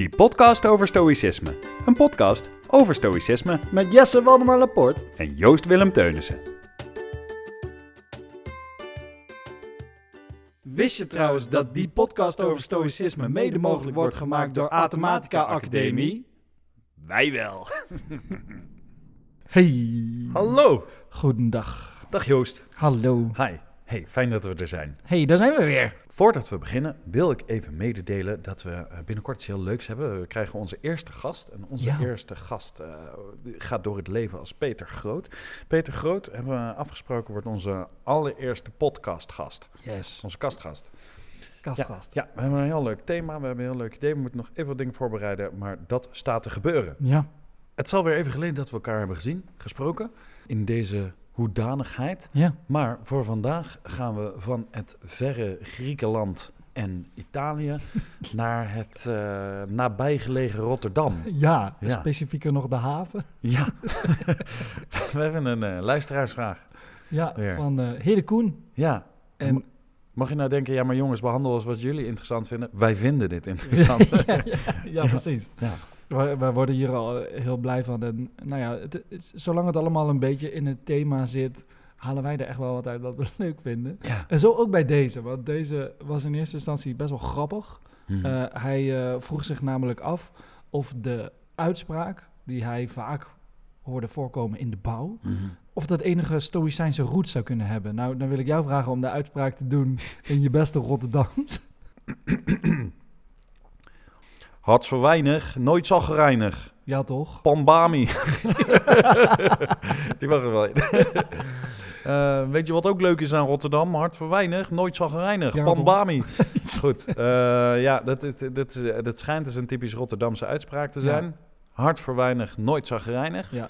Die podcast over stoïcisme. Een podcast over stoïcisme Met Jesse Waldemar Laporte. en Joost Willem Teunissen. Wist je trouwens dat die podcast over stoïcisme mede mogelijk wordt gemaakt door Athematica Academie? Wij wel. Hey. Hallo. Goedendag. Dag Joost. Hallo. Hi. Hey, fijn dat we er zijn. Hey, daar zijn we weer. Voordat we beginnen wil ik even mededelen dat we eh, binnenkort iets heel leuks hebben. We krijgen onze eerste gast. En onze Ja. eerste gast eh, gaat door het leven als Peter Groot. Peter Groot, hebben we afgesproken, wordt onze allereerste podcastgast. Yes. Onze kastgast. Kastgast. Ja, we hebben een heel leuk thema. We hebben een heel leuk idee. We moeten nog even wat dingen voorbereiden. Maar dat staat te gebeuren. Ja. Het is alweer even geleden dat we elkaar hebben gezien, gesproken. In deze hoedanigheid. Ja. Maar voor vandaag gaan we van het verre Griekenland en Italië naar het eh, nabijgelegen Rotterdam. Ja, Ja. specifieker nog de haven. Ja, we hebben een eh, luisteraarsvraag. Ja, Weer. van eh Hede Koen. Ja, En mag je nou denken, ja maar jongens, behandel ons wat jullie interessant vinden. Wij vinden dit interessant. ja, ja, ja, precies. Ja. Wij, wij worden hier al heel blij van. En nou ja, het, zolang het allemaal een beetje in het thema zit, halen wij er echt wel wat uit wat we leuk vinden. Ja. En zo ook bij deze, want deze was in eerste instantie best wel grappig. Hm. Eh, hij eh, vroeg zich namelijk af of de uitspraak die hij vaak hoorde voorkomen in de bouw, Mhm. of dat enige stoïcijnse roots zou kunnen hebben. Nou, dan wil ik jou vragen om de uitspraak te doen in je beste Rotterdams. Had voor weinig, nooit zagrijnig. Ja, toch? Pambami. Die mag er wel. Eh, weet je wat ook leuk is aan Rotterdam? Hart voor weinig, nooit zagrijnig. Ja? Pambami. Goed. eh, ja, dat, is, dat, is, dat schijnt dus een typisch Rotterdamse uitspraak te Ja. zijn. Hart voor weinig, nooit zagrijnig. Ja.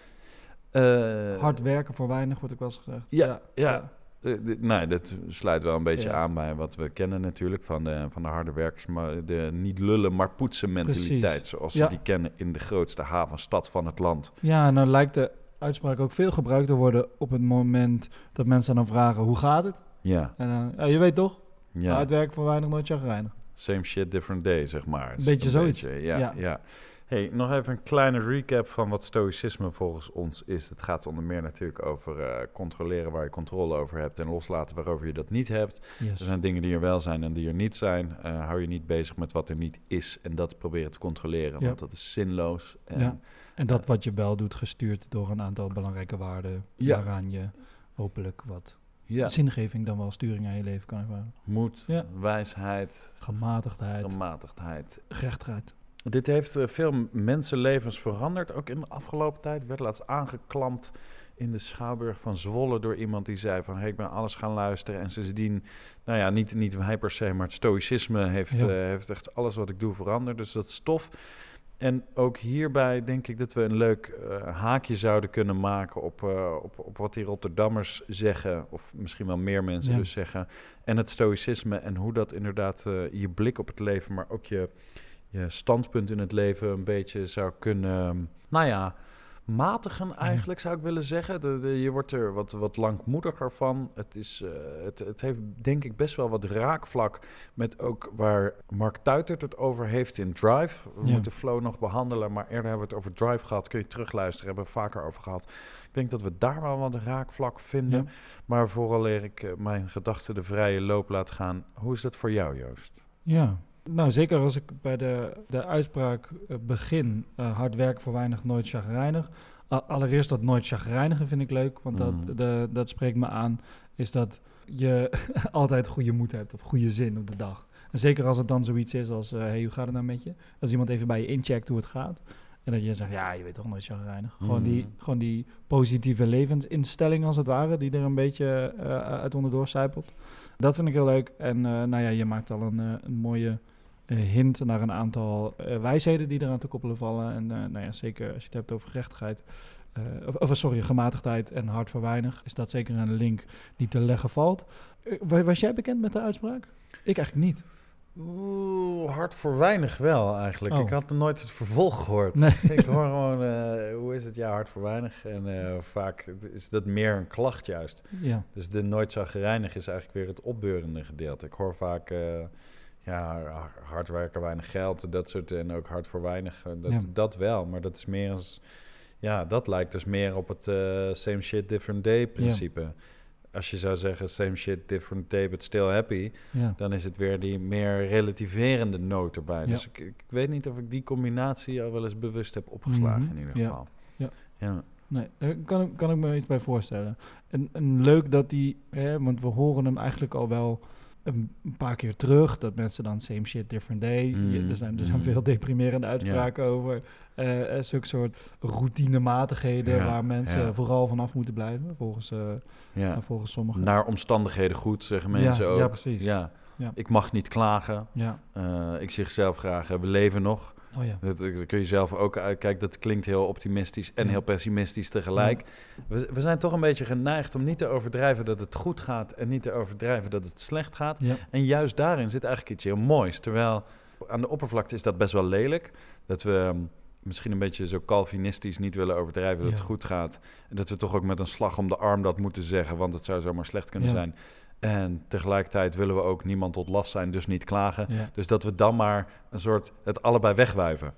Eh, Hard werken voor weinig, wordt ook wel eens gezegd. Ja, ja. Eh, nee, dat sluit wel een beetje Ja. aan bij wat we kennen natuurlijk van de, van de harde werkers. Maar de niet lullen, maar poetsen mentaliteit. Precies. Zoals Ja. ze die kennen in de grootste havenstad van het land. Ja, nou lijkt de uitspraak ook veel gebruikt te worden op het moment dat mensen dan vragen, hoe gaat het? Ja, En ja, je weet toch, ja. uitwerken voor weinig, nooit chagrijnig. Same shit, different day, zeg maar. Een beetje zoiets. beetje, ja, ja. Hey, nog even een kleine recap van wat stoïcisme volgens ons is. Het gaat onder meer natuurlijk over eh, controleren waar je controle over hebt en loslaten waarover je dat niet hebt. Yes. Er zijn dingen die er wel zijn en die er niet zijn. Eh, hou je niet bezig met wat er niet is en dat proberen te controleren, Ja. want dat is zinloos. En, Ja. En dat wat je wel doet, gestuurd door een aantal belangrijke waarden, Ja. waaraan je hopelijk wat ja, zingeving dan wel sturing aan je leven kan ervaren. moed, Ja. wijsheid, Gematigdheid, gematigdheid. gerechtigheid. Dit heeft eh, veel mensenlevens veranderd, ook in de afgelopen tijd. werd laatst aangeklampt in de Schouwburg van Zwolle door iemand die zei van... Hey, ik ben alles gaan luisteren en sindsdien... Nou ja, niet, niet wij per se, maar het stoïcisme heeft, Ja. eh, heeft echt alles wat ik doe veranderd. Dus dat is tof. En ook hierbij denk ik dat we een leuk eh, haakje zouden kunnen maken op, op, op wat die Rotterdammers zeggen. Of misschien wel meer mensen Ja. dus zeggen. En het stoïcisme en hoe dat inderdaad je blik op het leven, maar ook je, je standpunt in het leven een beetje zou kunnen, nou ja, matigen eigenlijk zou ik willen zeggen. De, de- je wordt er wat, wat langmoediger van. Het, is, eh, het, het heeft denk ik best wel wat raakvlak met ook waar Mark Tuitert het over heeft in Drive. We Ja. moeten Flow nog behandelen, maar eerder hebben we het over Drive gehad. Kun je terugluisteren, hebben we vaker over gehad. Ik denk dat we daar wel wat raakvlak vinden. Ja. Maar vooral eer ik eh, mijn gedachten de vrije loop laat gaan. Hoe is dat voor jou, Joost? Ja, nou zeker als ik bij de, de uitspraak eh, begin, eh, hard werken voor weinig, nooit chagrijnig. Allereerst dat nooit chagrijnigen vind ik leuk, want dat, Mhm. de, dat spreekt me aan, is dat je altijd goede moed hebt of goede zin op de dag. En zeker als het dan zoiets is als, eh, hey, hoe gaat het nou met je? Als iemand even bij je incheckt hoe het gaat. En dat je zegt, ja, je weet toch nooit chagrijnig. Gewoon, die, Mhm. gewoon die positieve levensinstelling als het ware, die er een beetje uit onderdoor zijpelt. Dat vind ik heel leuk. En nou ja, je maakt al een, een mooie hint naar een aantal eh, wijsheden die eraan te koppelen vallen. En eh, nou ja, zeker als je het hebt over gerechtigheid, eh, of, sorry, gematigdheid en hard voor weinig, is dat zeker een link die te leggen valt. Eh, wa- was jij bekend met de uitspraak? Ik eigenlijk niet. Oeh, hard voor weinig wel eigenlijk. Oh. Ik had nooit het vervolg gehoord. Nee. Ik hoor gewoon, eh, hoe is het? Ja, hard voor weinig. En eh, vaak is dat meer een klacht juist. Ja, Dus de nooit zagrijnig is eigenlijk weer het opbeurende gedeelte. Ik hoor vaak, eh, ja, hard werken, weinig geld, dat soort en ook hard voor weinig. eh, Dat, Ja. dat wel, maar dat is meer als, ja, dat lijkt dus meer op het eh, same shit, different day principe. Als je zou zeggen same shit, different day, but still happy, Ja. dan is het weer die meer relativerende noot erbij. Dus ik, ik weet niet of ik die combinatie al wel eens bewust heb opgeslagen Mhm. in ieder geval. Ja. ja. Nee, daar kan, ik- kan ik me iets bij voorstellen. En, en leuk dat die, hè, want we horen hem eigenlijk al wel een, paar keer terug. Dat mensen dan same shit, different day. Je- Mm, er, zijn, er zijn mm. veel deprimerende uitspraken over. eh, zulke soort routinematigheden Ja, waar mensen ja. vooral vanaf moeten blijven, volgens, eh, ja. nou, volgens sommigen. Naar omstandigheden goed, zeggen mensen ook. Ja, precies. Ja. Ik mag niet klagen. Ja. Ik zeg zelf graag, we leven nog. Oh ja. Dat, dat kun je zelf ook uit. Kijk, dat klinkt heel optimistisch en Ja. heel pessimistisch tegelijk. We, we zijn toch een beetje geneigd om niet te overdrijven dat het goed gaat en niet te overdrijven dat het slecht gaat. En juist daarin zit eigenlijk iets heel moois. Terwijl aan de oppervlakte is dat best wel lelijk. Dat we ehm, misschien een beetje zo Calvinistisch niet willen overdrijven dat het goed gaat. En dat we toch ook met een slag om de arm dat moeten zeggen, want het zou zomaar slecht kunnen zijn. En tegelijkertijd willen we ook niemand tot last zijn, dus niet klagen. Ja. Dus dat we dan maar een soort het allebei wegwuiven.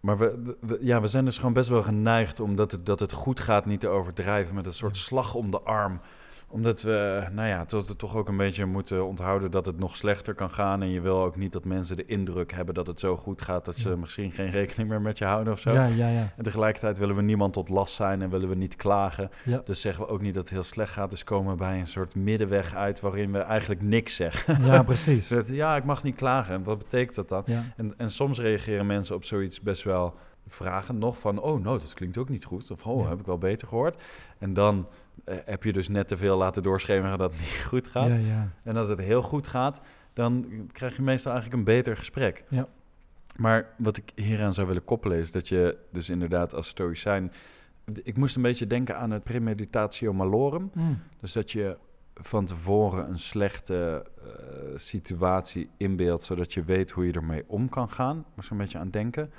Maar we, we- ja, we zijn dus gewoon best wel geneigd omdat het, dat het goed gaat niet te overdrijven met een soort slag om de arm. Omdat we, nou ja, tot we toch ook een beetje moeten onthouden dat het nog slechter kan gaan. En je wil ook niet dat mensen de indruk hebben dat het zo goed gaat dat ze Ja. misschien geen rekening meer met je houden of zo. Ja, ja, ja. En tegelijkertijd willen we niemand tot last zijn en willen we niet klagen. Ja. Dus zeggen we ook niet dat het heel slecht gaat. Dus komen we bij een soort middenweg uit waarin we eigenlijk niks zeggen. Ja, precies. Dat, ja, ik mag niet klagen. En wat betekent dat dan? Ja. En, en soms reageren mensen op zoiets best wel vragen nog van... oh, nou, dat klinkt ook niet goed. Of, oh, Ja. heb ik wel beter gehoord. En dan eh, heb je dus net te veel laten doorschemeren dat het niet goed gaat. Ja, ja. En als het heel goed gaat, dan krijg je meestal eigenlijk een beter gesprek. Ja. Maar wat ik hieraan zou willen koppelen is dat je dus inderdaad als stoïcijn... Ik moest een beetje denken aan het premeditatio malorum. Mm. Dus dat je van tevoren een slechte eh, situatie inbeeldt, zodat je weet hoe je ermee om kan gaan. Moest een beetje aan denken.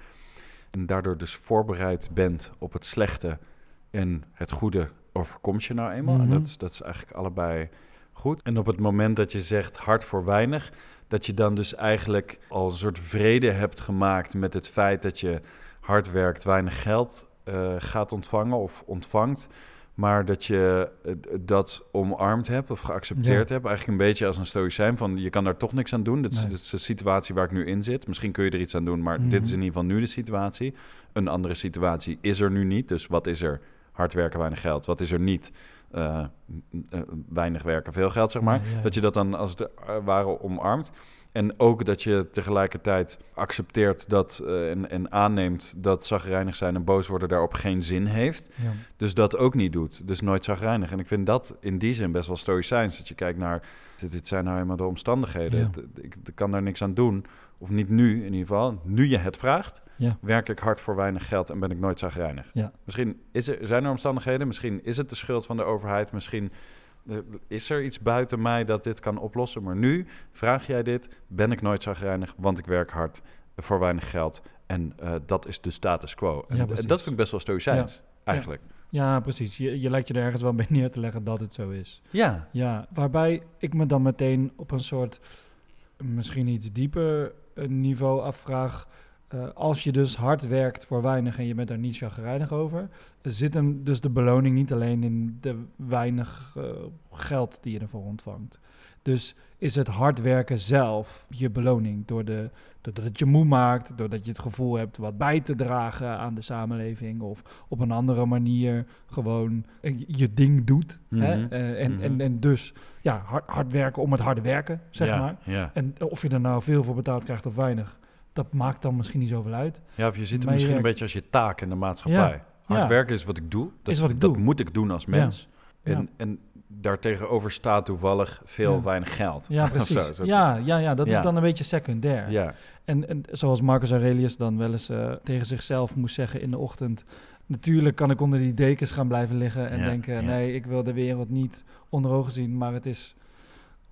En daardoor dus voorbereid bent op het slechte en het goede overkomt je nou eenmaal. En Mhm. dat, is- dat is eigenlijk allebei goed. En op het moment dat je zegt hard voor weinig, dat je dan dus eigenlijk al een soort vrede hebt gemaakt met het feit dat je hard werkt, weinig geld eh, gaat ontvangen of ontvangt. Maar dat je eh, dat omarmd hebt of geaccepteerd Ja. hebt. Eigenlijk een beetje als een stoïcijn van je kan daar toch niks aan doen. Dit is, Nee. dit is de situatie waar ik nu in zit. Misschien kun je er iets aan doen, maar Mhm. dit is in ieder geval nu de situatie. Een andere situatie is er nu niet. Dus wat is er? Hard werken, weinig geld. Wat is er niet? Eh, eh, weinig werken, veel geld, zeg maar. Ja, ja. Dat je dat dan als het ware omarmt. En ook dat je tegelijkertijd accepteert dat, eh, en, en aanneemt dat zagrijnig zijn en boos worden daarop geen zin heeft. Ja. Dus dat ook niet doet. Dus nooit zagrijnig. En ik vind dat in die zin best wel stoïcijns. Dat je kijkt naar, dit, dit zijn nou eenmaal de omstandigheden. Ik kan daar niks aan doen. Of niet nu in ieder geval. Nu je het vraagt, Ja. werk ik hard voor weinig geld en ben ik nooit zagrijnig. Ja. Misschien is er, zijn er omstandigheden, misschien is het de schuld van de overheid, misschien eh, is er iets buiten mij dat dit kan oplossen. Maar nu vraag jij dit, ben ik nooit zagrijnig, want ik werk hard voor weinig geld. En eh, dat is de status quo. En, Ja, en precies. dat vind ik best wel stoïcijns, eigenlijk. ja, precies. Je, je lijkt je er ergens wel bij neer te leggen dat het zo is. Ja, Ja, waarbij ik me dan meteen op een soort misschien iets dieper eh, niveau afvraag. Eh, als je dus hard werkt voor weinig en je bent daar niet chagrijnig over, zit hem dus de beloning niet alleen in de weinig eh, geld die je ervoor ontvangt. Dus is het hard werken zelf je beloning, door de, doordat het je moe maakt, doordat je het gevoel hebt wat bij te dragen aan de samenleving of op een andere manier gewoon eh, je- ding doet. hè? Mhm. Eh, en, Mhm. en, en dus ja, hard, hard werken om het harde werken, zeg ja, maar. Ja. En of je er nou veel voor betaald krijgt of weinig, dat maakt dan misschien niet zoveel uit. ja, of je ziet het misschien je- een beetje als je taak in de maatschappij. Hard ja. werken is wat ik doe. Dat, Is wat ik dat doe. moet ik doen als mens. Ja. En, en daartegenover staat toevallig veel weinig geld. Ja, precies. zo, ja, ja, ja, dat is dan een beetje secundair. Ja, En, en zoals Marcus Aurelius dan wel eens eh, tegen zichzelf moest zeggen in de ochtend... Natuurlijk kan ik onder die dekens gaan blijven liggen en denken... nee, ik wil de wereld niet onder ogen zien, maar het is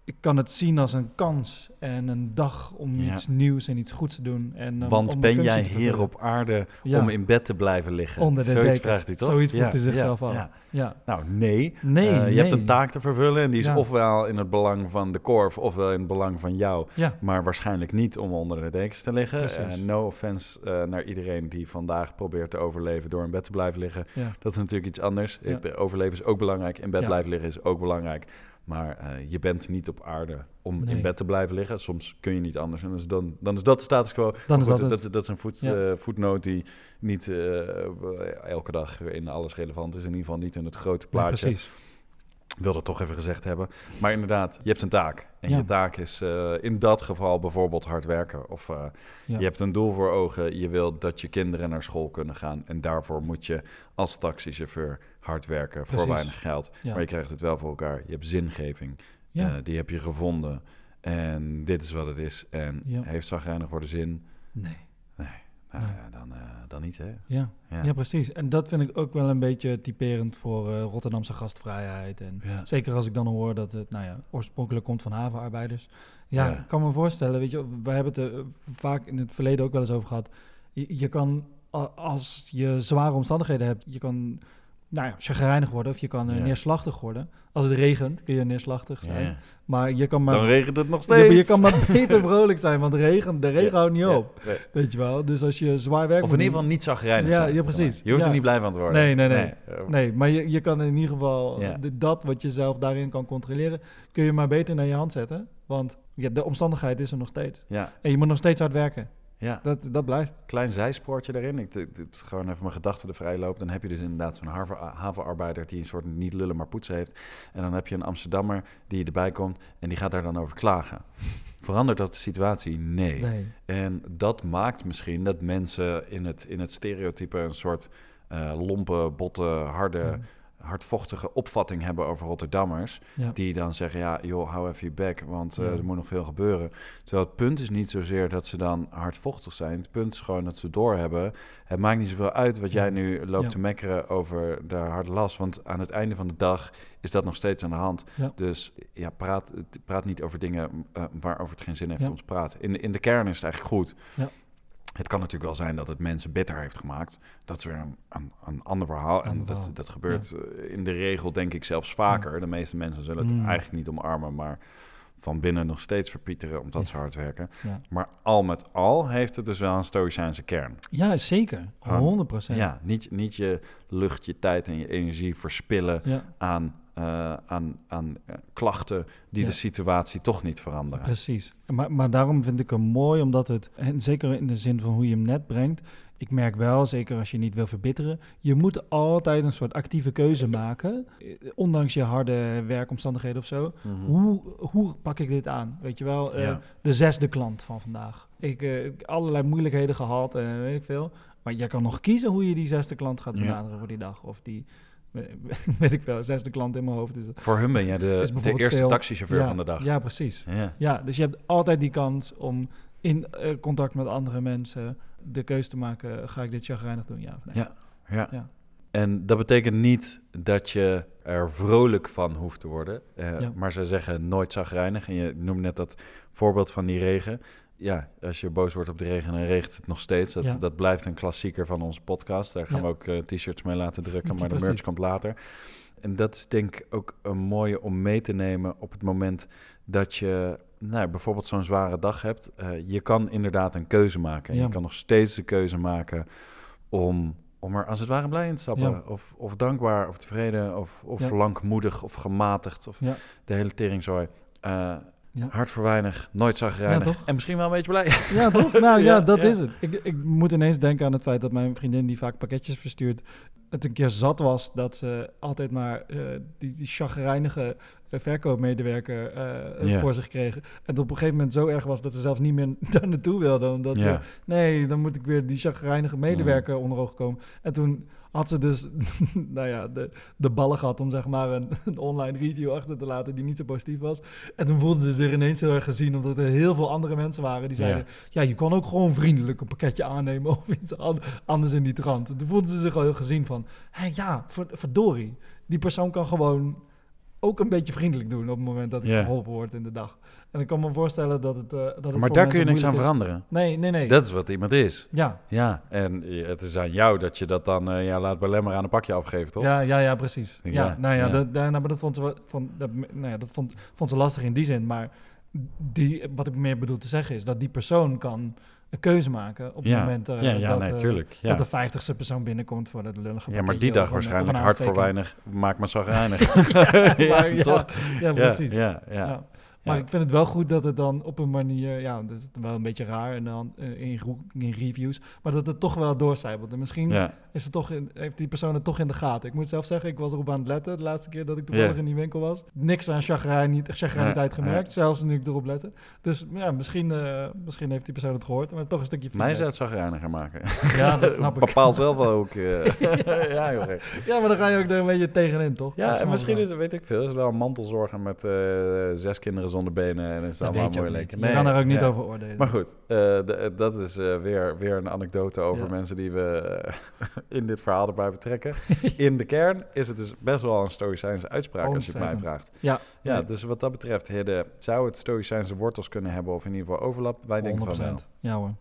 ik kan het zien als een kans en een dag om Ja. iets nieuws en iets goeds te doen. En, um, Want ben jij hier op aarde Ja. om in bed te blijven liggen? Onder de Zoiets dekens. vraagt hij toch? Zoiets vroeg hij zichzelf af. ja. Ja. Nou, nee. Nee, Eh, je hebt een taak te vervullen en die is Ja. ofwel in het belang van de korf ofwel in het belang van jou. Ja, Maar waarschijnlijk niet om onder de dekens te liggen. Eh, no offense eh, naar iedereen die vandaag probeert te overleven door in bed te blijven liggen. ja. Dat is natuurlijk iets anders. Ja. De overleven is ook belangrijk. In bed Ja. blijven liggen is ook belangrijk. Maar eh, je bent niet op aarde om Nee. in bed te blijven liggen. Soms kun je niet anders. En dus dan, dan is dat de status quo. Dan Maar is goed, dat dat, is een voet, Ja. eh, voetnoot die niet eh, elke dag in alles relevant is. In ieder geval niet in het grote Ja, plaatje. precies. Ik wil dat toch even gezegd hebben. Maar inderdaad, je hebt een taak. En Ja. je taak is eh, in dat geval bijvoorbeeld hard werken. Of eh, Ja. je hebt een doel voor ogen. Je wilt dat je kinderen naar school kunnen gaan. En daarvoor moet je als taxichauffeur hard werken voor weinig geld. Ja. Maar je krijgt het wel voor elkaar. Je hebt zingeving. Eh, die heb je gevonden. En dit is wat het is. En heeft zagrijnig voor de zin? Nee. Nee. Nou, Nee. ja, dan, dan niet, hè? Ja. Ja. Ja. precies. En dat vind ik ook wel een beetje typerend voor eh, Rotterdamse gastvrijheid. En Ja. zeker als ik dan hoor dat het nou ja, oorspronkelijk komt van havenarbeiders. Ja, ik kan me voorstellen, weet je, we hebben het er eh, vaak in het verleden ook wel eens over gehad. Je, je kan, als je zware omstandigheden hebt, je kan nou ja, chagrijnig worden of je kan eh, Ja. neerslachtig worden. Als het regent kun je neerslachtig zijn. Ja. Maar je kan maar, Dan regent het nog steeds. je kan maar beter vrolijk zijn, want de regen, de regen houdt niet op. nee. Weet je wel? Dus als je zwaar werk Of in ieder geval niet zagrijnig Ja, zijn. ja, precies. Je hoeft er niet blij van te worden. Nee, nee, nee. Eh, Nee, maar je, je kan in ieder geval de- dat wat je zelf daarin kan controleren, kun je maar beter naar je hand zetten. Want ja, de omstandigheid is er nog steeds. Ja, En je moet nog steeds hard werken. Ja. Dat, dat blijft. Klein zijspoortje daarin. Ik ik- gewoon even mijn gedachten er vrij lopen. Dan heb je dus inderdaad zo'n haven- havenarbeider die een soort niet lullen maar poetsen heeft. En dan heb je een Amsterdammer die erbij komt en die gaat daar dan over klagen. Verandert dat de situatie? Nee. Nee. En dat maakt misschien dat mensen in het, in het stereotype een soort eh, lompe, botte, harde, Ja. Hardvochtige opvatting hebben over Rotterdammers. Ja. Die dan zeggen, ja joh, hou even je bek, want eh, Ja. er moet nog veel gebeuren. Terwijl het punt is niet zozeer dat ze dan hardvochtig zijn. Het punt is gewoon dat ze doorhebben. Het maakt niet zoveel uit wat jij nu loopt Ja. te mekkeren over de harde last. Want aan het einde van de dag is dat nog steeds aan de hand. Dus ja, praat, praat niet over dingen eh, waarover het geen zin heeft om te praten. In, de- in de kern is het eigenlijk goed. Het kan natuurlijk wel zijn dat het mensen bitter heeft gemaakt. Dat is weer een, een, een ander verhaal. en dat, dat gebeurt eh, in de regel, denk ik, zelfs vaker. De meeste mensen zullen het Mm. eigenlijk niet omarmen, maar van binnen nog steeds verpieteren omdat Ja. ze hard werken. Ja. Maar al met al heeft het dus wel een stoïcijnse kern. ja, zeker. Gewoon, 100 procent. Ja, niet, niet je lucht, je tijd en je energie verspillen aan, eh, aan, aan eh, klachten die Ja. de situatie toch niet veranderen. precies. Maar, maar daarom vind ik hem mooi, omdat het, en zeker in de zin van hoe je hem net brengt, ik merk wel, zeker als je niet wil verbitteren, je moet altijd een soort actieve keuze maken, eh, ondanks je harde werkomstandigheden of zo. Mhm. Hoe, hoe pak ik dit aan? Weet je wel, de zesde klant van vandaag. Ik heb allerlei moeilijkheden gehad en weet ik veel. Maar je kan nog kiezen hoe je die zesde klant gaat Ja. benaderen voor die dag. Of die, weet ik veel, zesde klant in mijn hoofd. Is, Voor hun ben jij de, de eerste veel- taxichauffeur ja, van de dag. Ja, precies. Ja. Ja, dus je hebt altijd die kans om in eh, contact met andere mensen de keuze te maken. Ga ik dit chagrijnig doen, ja of nee? Ja. Ja. Ja. En dat betekent niet dat je er vrolijk van hoeft te worden. eh. Maar ze zeggen nooit zagrijnig. En je noemde net dat voorbeeld van die regen. Ja, als je boos wordt op de regen, dan regent het nog steeds. Dat, Ja. dat blijft een klassieker van onze podcast. Daar gaan Ja. we ook eh, t-shirts mee laten drukken, maar de merch komt later. En dat is denk ik ook een mooie om mee te nemen op het moment dat je nou, bijvoorbeeld zo'n zware dag hebt. Eh, je kan inderdaad een keuze maken. En Ja. je kan nog steeds de keuze maken om, om er als het ware blij in te stappen. Of, of dankbaar, of tevreden, of, of langmoedig, of gematigd. Of de hele teringzooi. Eh Ja. Hard voor weinig, nooit zagrijnig. Ja, en misschien wel een beetje blij. Ja, toch? Nou ja, Ja, dat is het. Ik, ik moet ineens denken aan het feit dat mijn vriendin, die vaak pakketjes verstuurt, het een keer zat was dat ze altijd maar eh, die, die chagrijnige eh, verkoopmedewerker eh, voor zich kregen. En dat op een gegeven moment zo erg was dat ze zelfs niet meer daar naartoe wilde. Omdat ze, nee, dan moet ik weer die chagrijnige medewerker onder ogen komen. En toen had ze dus, nou ja, de, de ballen gehad om zeg maar een, een online review achter te laten die niet zo positief was. En toen voelden ze zich ineens heel erg gezien, omdat er heel veel andere mensen waren die zeiden, ja, je kan ook gewoon vriendelijk een pakketje aannemen of iets an- anders in die trant. En toen voelden ze zich al heel gezien van, hé ja, ver- verdorie, die persoon kan gewoon ook een beetje vriendelijk doen op het moment dat ik geholpen word in de dag. En ik kan me voorstellen dat het, eh, dat het Maar daar kun je niks aan is. veranderen. Nee, nee, nee. Dat is wat iemand is. Ja, Ja, en het is aan jou dat je dat dan eh, ja, laat belemmer aan een pakje afgeven, toch? ja, ja, ja, precies. Ja, Ja, nou ja, ja. Dat, nou, maar dat vond ze, vond, dat, nou ja, dat vond, vond ze lastig in die zin. Maar die, wat ik meer bedoel te zeggen is dat die persoon kan een keuze maken op het ja, moment eh, ja, ja dat, nee, eh, tuurlijk. Dat de vijftigste persoon binnenkomt voor dat lullige ja, maar die dag waarschijnlijk hard voor weinig zagrijnig. maar, ja, toch? ja, precies. Ja, ja, ja. Ja. Maar ik vind het wel goed dat het dan op een manier, ja, dat is wel een beetje raar en dan eh, in, in reviews, maar dat het toch wel doorcijpelt. En misschien Ja. is het toch in, heeft die persoon het toch in de gaten. Ik moet zelf zeggen, ik was erop aan het letten de laatste keer dat ik toevallig Ja. in die winkel was. Niks aan chagrijn, niet, chagrijniteit Ja, gemerkt, zelfs nu ik erop lette. Dus ja, misschien, eh, misschien heeft die persoon het gehoord, maar toch een stukje Mij zou het zagrijniger maken. Ja, dat snap ik. Bepaal zelf ook. eh. ja, joh. Ja, maar dan ga je ook er een beetje tegenin, toch? Ja, en misschien wel. is het, weet ik veel, is het wel een mantelzorger met zes kinderen zonder benen en is Dat allemaal je moeilijk. Je kan daar ook niet ja. over oordelen. Maar goed, eh, de- dat is eh, weer, weer een anekdote over Ja. mensen die we eh, in dit verhaal erbij betrekken. in de kern is het dus best wel een stoïcijnse uitspraak als je het mij vraagt. Ja, Ja, nee. dus wat dat betreft, Hidde, zou het stoïcijnse wortels kunnen hebben of in ieder geval overlap? Wij denken van wel. 100%. Ja hoor,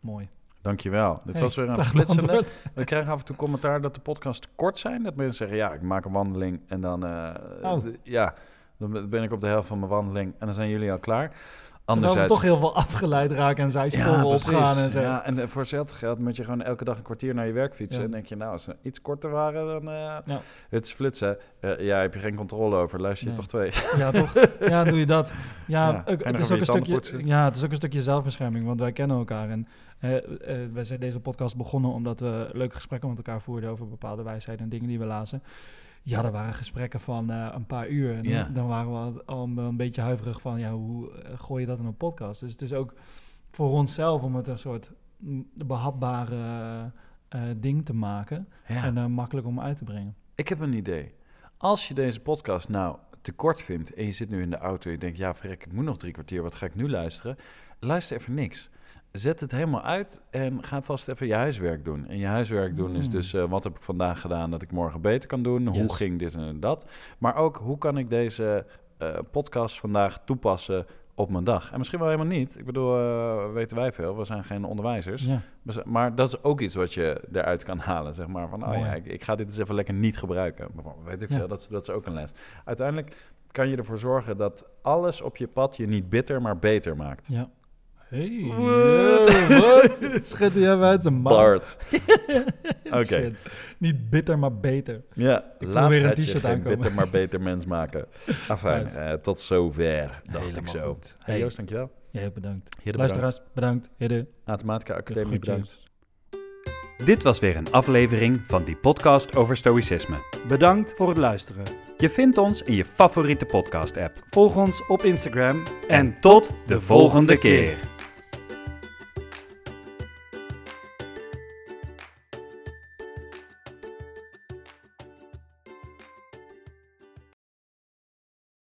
mooi. Dankjewel. Dit Hey, was weer een flitsende. We krijgen af en toe commentaar dat de podcasts te kort zijn. Dat mensen zeggen, ja, ik maak een wandeling en dan, eh, Oh. ja, dan ben ik op de helft van mijn wandeling en dan zijn jullie al klaar. Terwijl we toch heel veel afgeleid raken en zij ja, opgaan en zo. Ja, en eh, voor hetzelfde geld moet je gewoon elke dag een kwartier naar je werk fietsen. Ja. En denk je, nou, als ze iets korter waren, dan... eh, Ja. Het is flitsen. Eh ja, heb je geen controle over. Luister je Nee. toch twee. Ja, toch? Ja, doe je dat. Ja, het, is ook een stukje, poetsen? ja het is ook een stukje zelfbescherming, want wij kennen elkaar. En wij zijn deze podcast begonnen omdat we leuke gesprekken met elkaar voerden over bepaalde wijsheden en dingen die we lazen. Ja, er waren gesprekken van eh, een paar uur. En dan, waren we al- een, een beetje huiverig van, ja, hoe eh, gooi je dat in een podcast? Dus het is ook voor onszelf om het een soort mm, behapbare eh, ding te maken Ja. en makkelijk om uit te brengen. Ik heb een idee. Als je deze podcast nou te kort vindt en je zit nu in de auto en je denkt, ja, verrek, ik moet nog drie kwartier, wat ga ik nu luisteren? Luister even niks. Zet het helemaal uit en ga vast even je huiswerk doen. En je huiswerk doen is Mm. dus, eh, wat heb ik vandaag gedaan dat ik morgen beter kan doen? Hoe ging dit en dat? Maar ook, hoe kan ik deze eh, podcast vandaag toepassen op mijn dag? En misschien wel helemaal niet. Ik bedoel, eh, weten wij veel, we zijn geen onderwijzers. Ja. Maar dat is ook iets wat je eruit kan halen, zeg maar. Van, oh ja, ik, ik ga dit eens even lekker niet gebruiken. Weet ik Ja. veel, dat, is- dat is ook een les. Uiteindelijk kan je ervoor zorgen dat alles op je pad je niet bitter, maar beter maakt. Ja. Hey, What? wat? Hij even uit zijn mouw. Bart. Oké. Niet bitter, maar beter. Ja, voel laat weer een t-shirt aankomen. bitter, maar beter mens maken. Afijn, Nice. eh, tot zover, dacht ik zo. goed. Hey. Joost, dankjewel. Jij bedankt. Hidde Luisteraars, bedankt. Hidde. Automatica Academie bedankt. Dit was weer een aflevering van die podcast over stoïcisme. Bedankt voor het luisteren. Je vindt ons in je favoriete podcast-app. Volg ons op Instagram En tot de volgende keer.